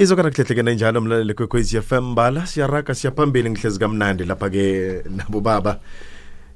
izokana kuhlehlekene njalo mlaleli kwekwezi FM bala siyaraga siyaphambili ngihlezi kamnandi lapha-ke nabo baba.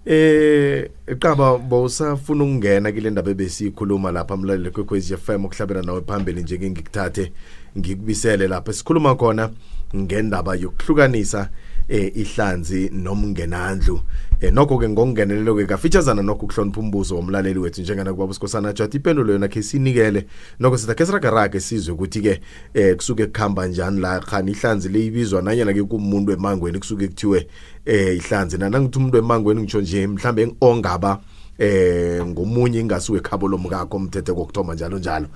Eh qaba bowusafuna ukungena kule ndaba ebesiyikhuluma lapha mlaleli kwekwezi FM ukuhlabela nawe phambili njenge ngikuthathe ngikubisele lapha. Sikhuluma khona ngendaba yokuhlukanisa eh ihlanzi nomngenandlu. Eh nokho ke ngokungenelelo ke kafeaturesana nokho ukuhlonipha umbuzo womlaleli wethu njengana kubaba usikhosana jati ipendulo yona ke sinikele. Nokho sithi ke siragarage sizwe ukuthi ke eh kusuke kukhamba njani la khani ihlanzi leyibizwa nanyana ke kumuntu emangweni kusuke kuthiwe eh ihlanzi. Nana ngithi umuntu emangweni ngitsho nje mhlambe ongaba eh ngomunye ingasuke ekhabo lomkakho umthethe kokuthoma njalo njalo.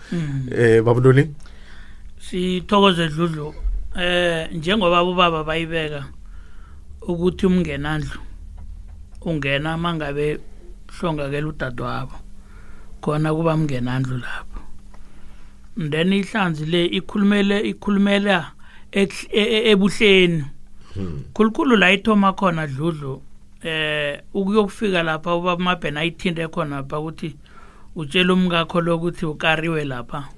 Eh babululi sithokoze dludlu. Eh njengoba ubaba bayibeka ukuthi umngenandlu ungena mangabe hlongakela udadewabo khona kuba mngenandlu lapho. Then ihlanzi le ikhulumele ikhulumela e- e- ebuhleni. Khulukhulu la ithoma khona dludlu eh ukuyokufika lapha ubaba mabhena ayithinte khona lapha ukuthi utshela umkakho lokuthi ukariwe lapha.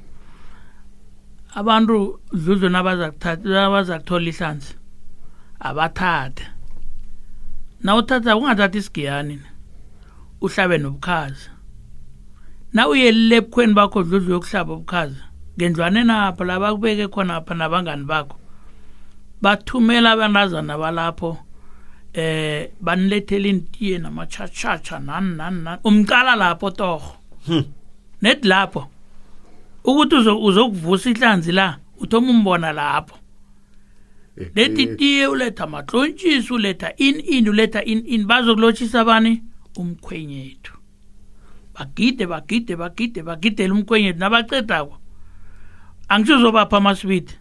Abantu dludlu nabazakuthatha nabazakuthola ihlanzi abathathe. Na uthatha ungathathi isigiyani uhlabe nobukhazi na uyelile ebukhweni bakho dludlu yokuhlaba ubukhazi ngendlwane napha la bakubeke khonapha nabangani bakho bathumela abantazana balapho eh banilethela intiye namachachacha nani nani nani umqala lapho torho. Net lapho. Ukuthi uzo- uzokuvusa ihlanzi la uthoma umbona lapho. Lethi tiye uletha matlontshisi uletha in in uletha in in. Bazokulotshisa bani? Umkhwenyethu. Bagide bagide bagide bagidele umkhwenyethu nabacedako angisho uzobapha amaswidi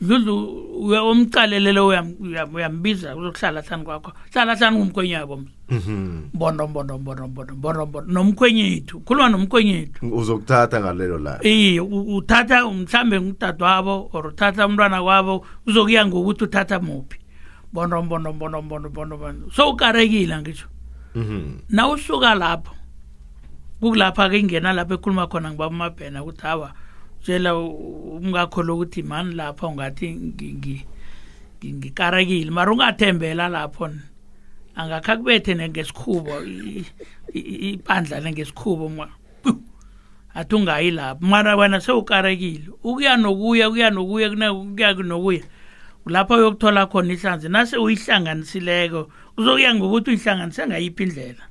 dludlu umcalelele uyambiza uzokuhlala hlani kwakho. Hlala hlani ngumkhwenyabo mbondo mbondo mbondo mbondo mbondo mbondo nomkhwenyethu khuluma nomkhwenyethu. Uzokuthatha ngalelo la. Iye u- uthatha mhlambe wabo or uthatha umntwana kwabo uzokuya ngokuthi uthatha muphi. Bondo bondo bondo bondo bondo bondo so ukarekile ngisho Mhm. na usuka lapho kukulapha-ke ingena lapho ekhuluma khona ngibaba umabhena ukuthi hawa tshela u- umkakho lokuthi mani lapha ungathi ngi- ngi- ngi- ngikarekile mara ungathembela lapho angakha kubethe nengesikhubo i- i- i- ibandla lengesikhubo athi ungayi lapho. Mara wena sewukarekile ukuya nokuya kuya nokuya kuya nokuya. Lapho uyokuthola khona ihlanzi nase uyihlanganisileko uzokuya ngokuthi uyihlanganise ngayiphi indlela.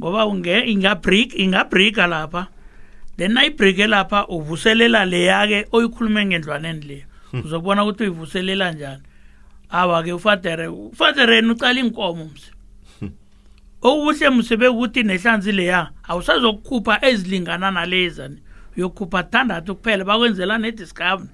Ngoba unge ingabreak ingabrika lapha. Then nayibrike lapha uvuselela leya-ke oyikhulume ngendlwaneni le. Uzokubona ukuthi uyivuselela njani? Awa-ke ufadere ufadereni ucala inkomo mse. Okuhle mse bekuthi nehlanzi leya awusazokukhupha ezilingana nalezani uyokukhupha thandathu kuphela bakwenzela nediscovery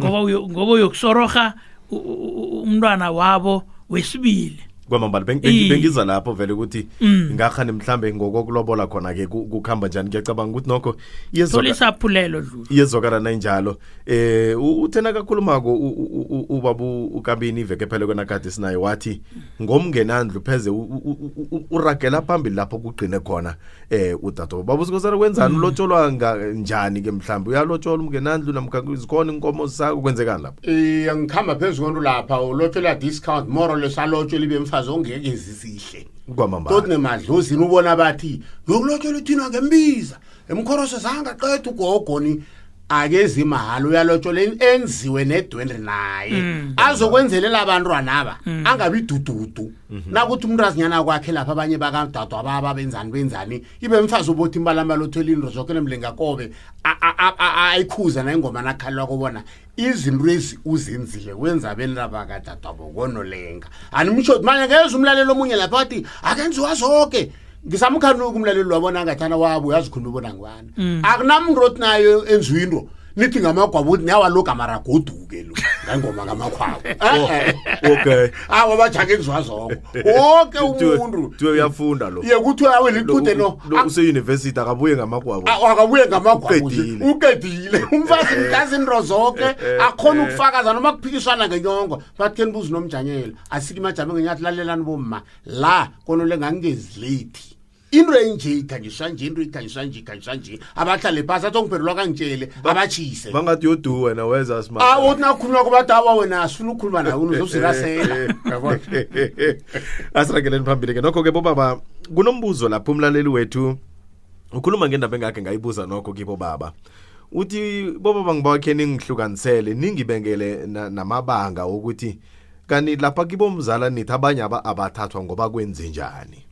ngoba uyo- ngoba uyokusoroha umntwana wabo wesibili. Kwamambala beng- Iye. beng- bengiza lapho vele ukuthi Mm. ngakhani mhlambe ngokokulobola khona-ke ku- kukhamba njani. Ngiyacabanga ukuthi nokho thola iyezoka- isaphulelo dlula iyezwakala nayinjalo. Eh u- uthena kakhulumako u- u- u- ubaba u- ukabini iveke phele kona kade sinaye wathi ngomngenandlu pheze u- u- u- u- uragela phambili lapho kugqine khona eh udado baba usikosana kwenzani? Ulotsholwa nga- njani ke mhlawumbe uyalotshola umngenandlu namkha zikhona inkomo zisako kwenzekani lapho? Eh ngikhamba phezulu kwento lapha ulotshelwa discount more or less alotshelwa ibe mfazi ongeke zisihle kwamambala toti nemadlozini ubona bathi yokulotshelwa thina ngembiza. Emkhoroso zange aqeda ugogoni akezi mahhala uyalotshelwa en- enziwe nedwendri naye. Azokwenzelela abantwana aba angabi dududu. Nakuthi umuntu azinyana kwakhe lapha abanye bakadadwa ababa benzani benzani ibe mfazi ubothi imbalamba lothela into zoke nemlingakobe a- a- a- a- ayikhuza nayingoma nakhalelwa kubona izinto ezi uzenzile kwenza abelaba kadadwabo konolenga animsho manje ngeze umlalelo omunye lapha wathi akenziwa zonke ngisamkhanuka umlaleli wabona ngathana wabo uyazikhuluma ubona ngibani akunamuntu othi nayo enziwa into nithi ngamagwabo uthi niyawaloga maragoduke lo ngangoma ngamakhwabo. Okay. Awa bajake enziwa zonke woke umuntu. tiwe uyafunda lo. Ye kuthiwe awe liqude no. Lo useyunivesithi akabuye ngamagwabo akabuye ngamagwabo Uqedile. umfazi mkazi into zonke. akhona ukufakaza noma kuphikiswana ngenyongo. Bathi ke nibuzi nomjanyela asike imajame ngenyathi lalelani bomma la konole ngangezi late into enje ikhanjiswa nje into ikhanjiswa nje ikhanjiswa nje. Abahlale phasi athi ongiphendulwa kangitshele abatshise. bangathi yodu wena weza smart awu uthi nakhuluma kubathi awa wena asifuna ukukhuluma nawe uzozirasela yabona asirakeleni phambili ke. Nokho ke bobaba kunombuzo lapho umlaleli wethu ukhuluma ngendaba engakhe ngayibuza nokho kibo baba. Uthi bobaba ngibawakhe ningihlukanisele ningibengele na- namabanga wokuthi kanti lapha kibomzala nithi abanye aba abathathwa ngoba kwenze njani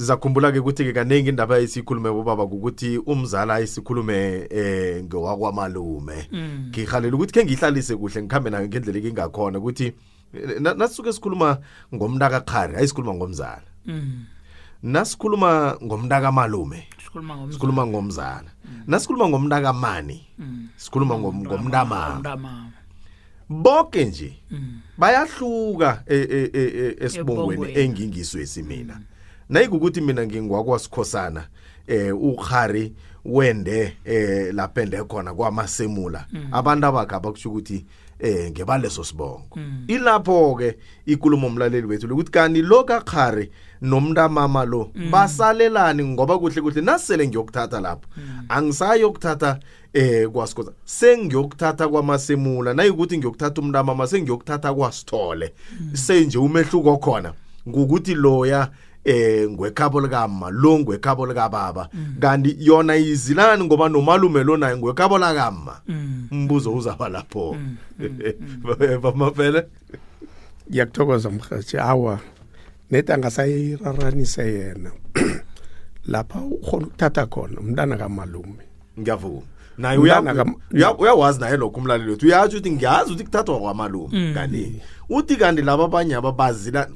sizakhumbula-ke ukuthi-ke kaningi indaba esikhulume bobaba kukuthi umzala isikhulume eh ngowakwamalume ngihalela ukuthi khe ngihlalise kuhle ngikhambe nayo ngendlela ekingakhona ukuthi eh, na- nasisuke sikhuluma ngomntakaqhari ayisikhuluma ngomzala. Mm. nasikhuluma sikhuluma ngomzala. sikhuluma ngomzala. Nasikhuluma ngomntakamani. Mm. sikhuluma ngom- ngomntamama. Bonke nje Mm. bayahluka e- e- e- esibongweni Ebongweni. engingiswesi mina nayikukuthi mina ngingwakwasikhosana eh ukhari wende eh lapha ende khona kwamasemula. Abantu abakhe abakusho ukuthi eh ngebaleso sibongo. Ilapho ke ikulumo umlaleli wethu lokuthi kani lo kakhari nomntamama lo basalelani ngoba kuhle kuhle nasele ngiyokuthatha lapho. Angisayi yokuthatha eh kwasikhoza sengiyokuthatha kwamasemula nayikuthi ngiyokuthatha umntamama sengiyokuthatha kwasithole. Senje umehluko khona ngukuthi loya eh ngwekhabo likama lo ngwekhabo likababa. Kanti yona izilani ngoba nomalume lo naye ngwekhabo lakama. Mm. umbuzo uzaba lapho. Bamafele ngiyakuthokoza mhathi awa nedi angasayiraranise yena. Lapha ukhona ukuthatha khona umntana kamalume. Ngiyavuma naye uyawazi naye lokho umlaleli wethu. Uyatsho ukuthi ngiyazi ukuthi kuthathwa kwamalume kanti uthi kanti laba abanye ababazila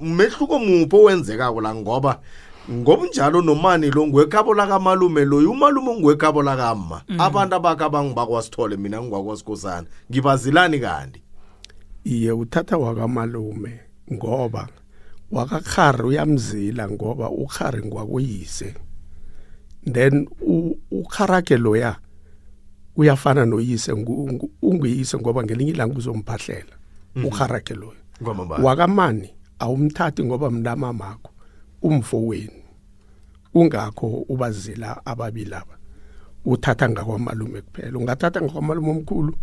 mehluko muphi owenzekako la? Ngoba ngobunjalo nomani lo ngwekhabo lakamalume loyo umalume ungwekhabo lakama abantu abakhe abangibakwasithole mina ngingwakwasikhosana ngibazilani kanti? Iye uthatha wakamalume ngoba wakakhari uyamzila ngoba ukhari ngwakuyise then u- ukharake loya uyafana noyise ngu- ngu- unguyise ngoba ngelinye ilanga uzomphahlela ukharake loya kwamambala wakamani awumthathi ngoba mntamamakho umfowenu ungakho ubazila ababili aba uthatha ngakwamalume kuphela. Ungathatha ngakwamalume omkhulu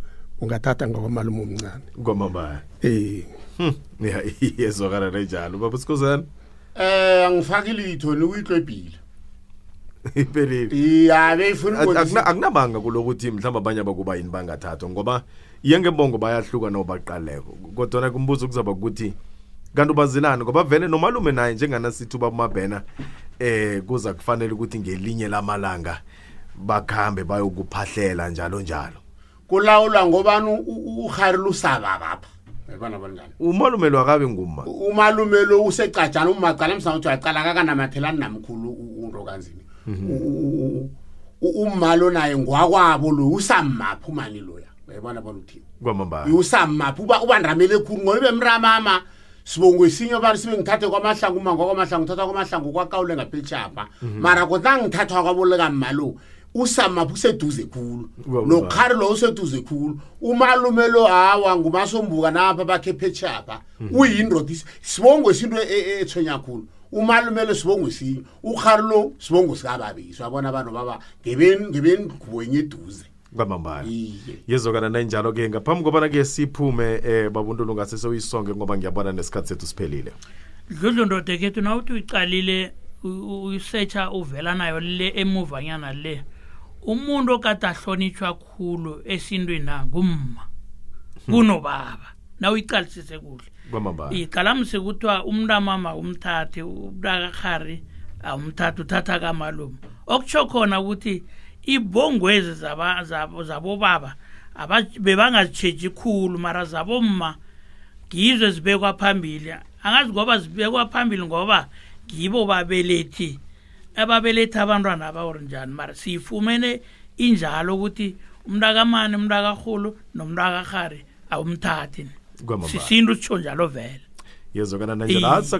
ungathatha ngakwamalume omncane. Kwamambala eh. Hmm, ya yezwakala nenjalo baba sikhosana eh angifaki litho nikuyihlwebhile iphelile. Iya beyifuna ukubonisa akunabanga kulokuthi mhlawumbe abanye abakuba yini bangathathwa ngoba yengebongo bayahluka nobaqaleko kodwana kumbuzo kuzaba ukuthi kanti ubazilani ngoba vele nomalume naye njenganasithi uba umabhena eh kuza kufanele ukuthi ngelinye lamalanga bakhambe bayokuphahlela njalo njalo. Kulawula ngobani? Uhari lusaba kapha. Umalume lo akabe nguma umalume lo usecajana umacala msangothi wacala kakanamathelani namkhulu u- unto kanzini U- u- u- umalo naye ngwakwabo lo usammaphi umani loya uyabona bona uthini kwamambala usammaphi uba ubandramele khulu ngoba bemramama sibongo esinye abantu sibe ngithathe kwamahlangu uma ngwakwamahlangu uthatha kwamahlangu kwakawule ngaphetshapha mara kodwa ngithathwa kwabolekama lo usamaphi useduze khulu nokhari lo useduze khulu umalume lo hawa ngumasombuka napha bakhe phetsapha uyindoda isi- sibongo esinto e- e- ethwenya khulu umalume lo sibongo esinye ukhari lo sibongo sikababisi wabona abantu baba ngebengwenye eduze. Kwamambala. Iye. Yezokana nanjalo-ke ngaphambi kobana-ke siphume um babuntulu ngase sewuyisonge ngoba ngiyabona nesikhathi sethu siphelile. Dludlu ndoda kethu nawuthi uyicalile u- u- uyisetsha uvela nayo le emuvanyana le. Umuntu okade ahlonitshwa khulu esintwini na ngumma. Kunobaba. Nawuyiqalisise kuhle iqalamise kuthiwa umntamama umthathe umntakakhari awumthathe uthatha kamalume. Okutsho khona ukuthi ibongwezi zabobaba aba- bebangazitshetshi khulu mara zabomma ngizo ezibekwa phambili. Angazi ngoba zibekwa phambili ngoba ngibo babelethi ababeletha abantwana abawori njani mara. Siyifumene injalo ukuthi umntakamani umntakarhulu nomntakarhari awumthathi. sisinda usitsho vele. Yezo kana nanje nasa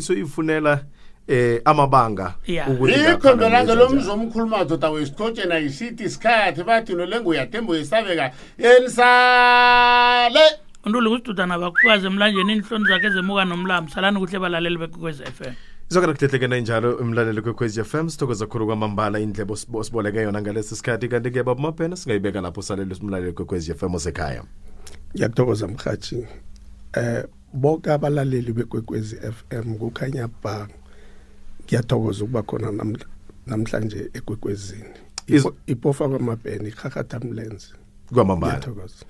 soyifunela eh amabanga iphembe lange lomzi omkhulumadoda wesikhotshena yisithi isikhathi bathi nolengo yatembo yesabeka enisale kusidudana bakhukazi emlanjeni inhloni zakhe ezemuka nomlambo. Salani kuhle balaleli bekwekwez f m. Izokana kuhlehlekena injalo imlaleli kwekwez f m sithokoza khulu kwamambala indleba osiboleke yona ngalesi sikhathi. Kanti ke baba singayibeka lapho saleli simlaleli kwekwez f m osekhaya ngiyathokoza mhathi eh bonke abalaleli bekwekwezi FM kukhanya ba ngiyathokoza ukuba khona namhla- namhlanje ekwekwezini. Ipofa kwamabheni ikhakhatha mlenze. Kwamambala. Ngiyathokoza.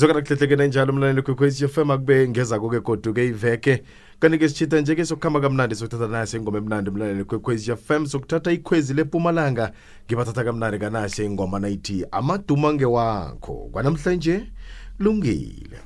Kuhlehlekene njalo mlaleli kwekwezi FM akube ngeza koke godu-ke iveke. Kanti-ke sitshitha nje-ke sokuhamba kamnandi sokuthatha nasi ingoma emnandi mlaleli kwekwezi FM sokuthatha ikhwezi lempumalanga ngibathatha kamnandi kanasi ingoma nayithi amaduma ngewakho kwanamhlanje luôn lungiile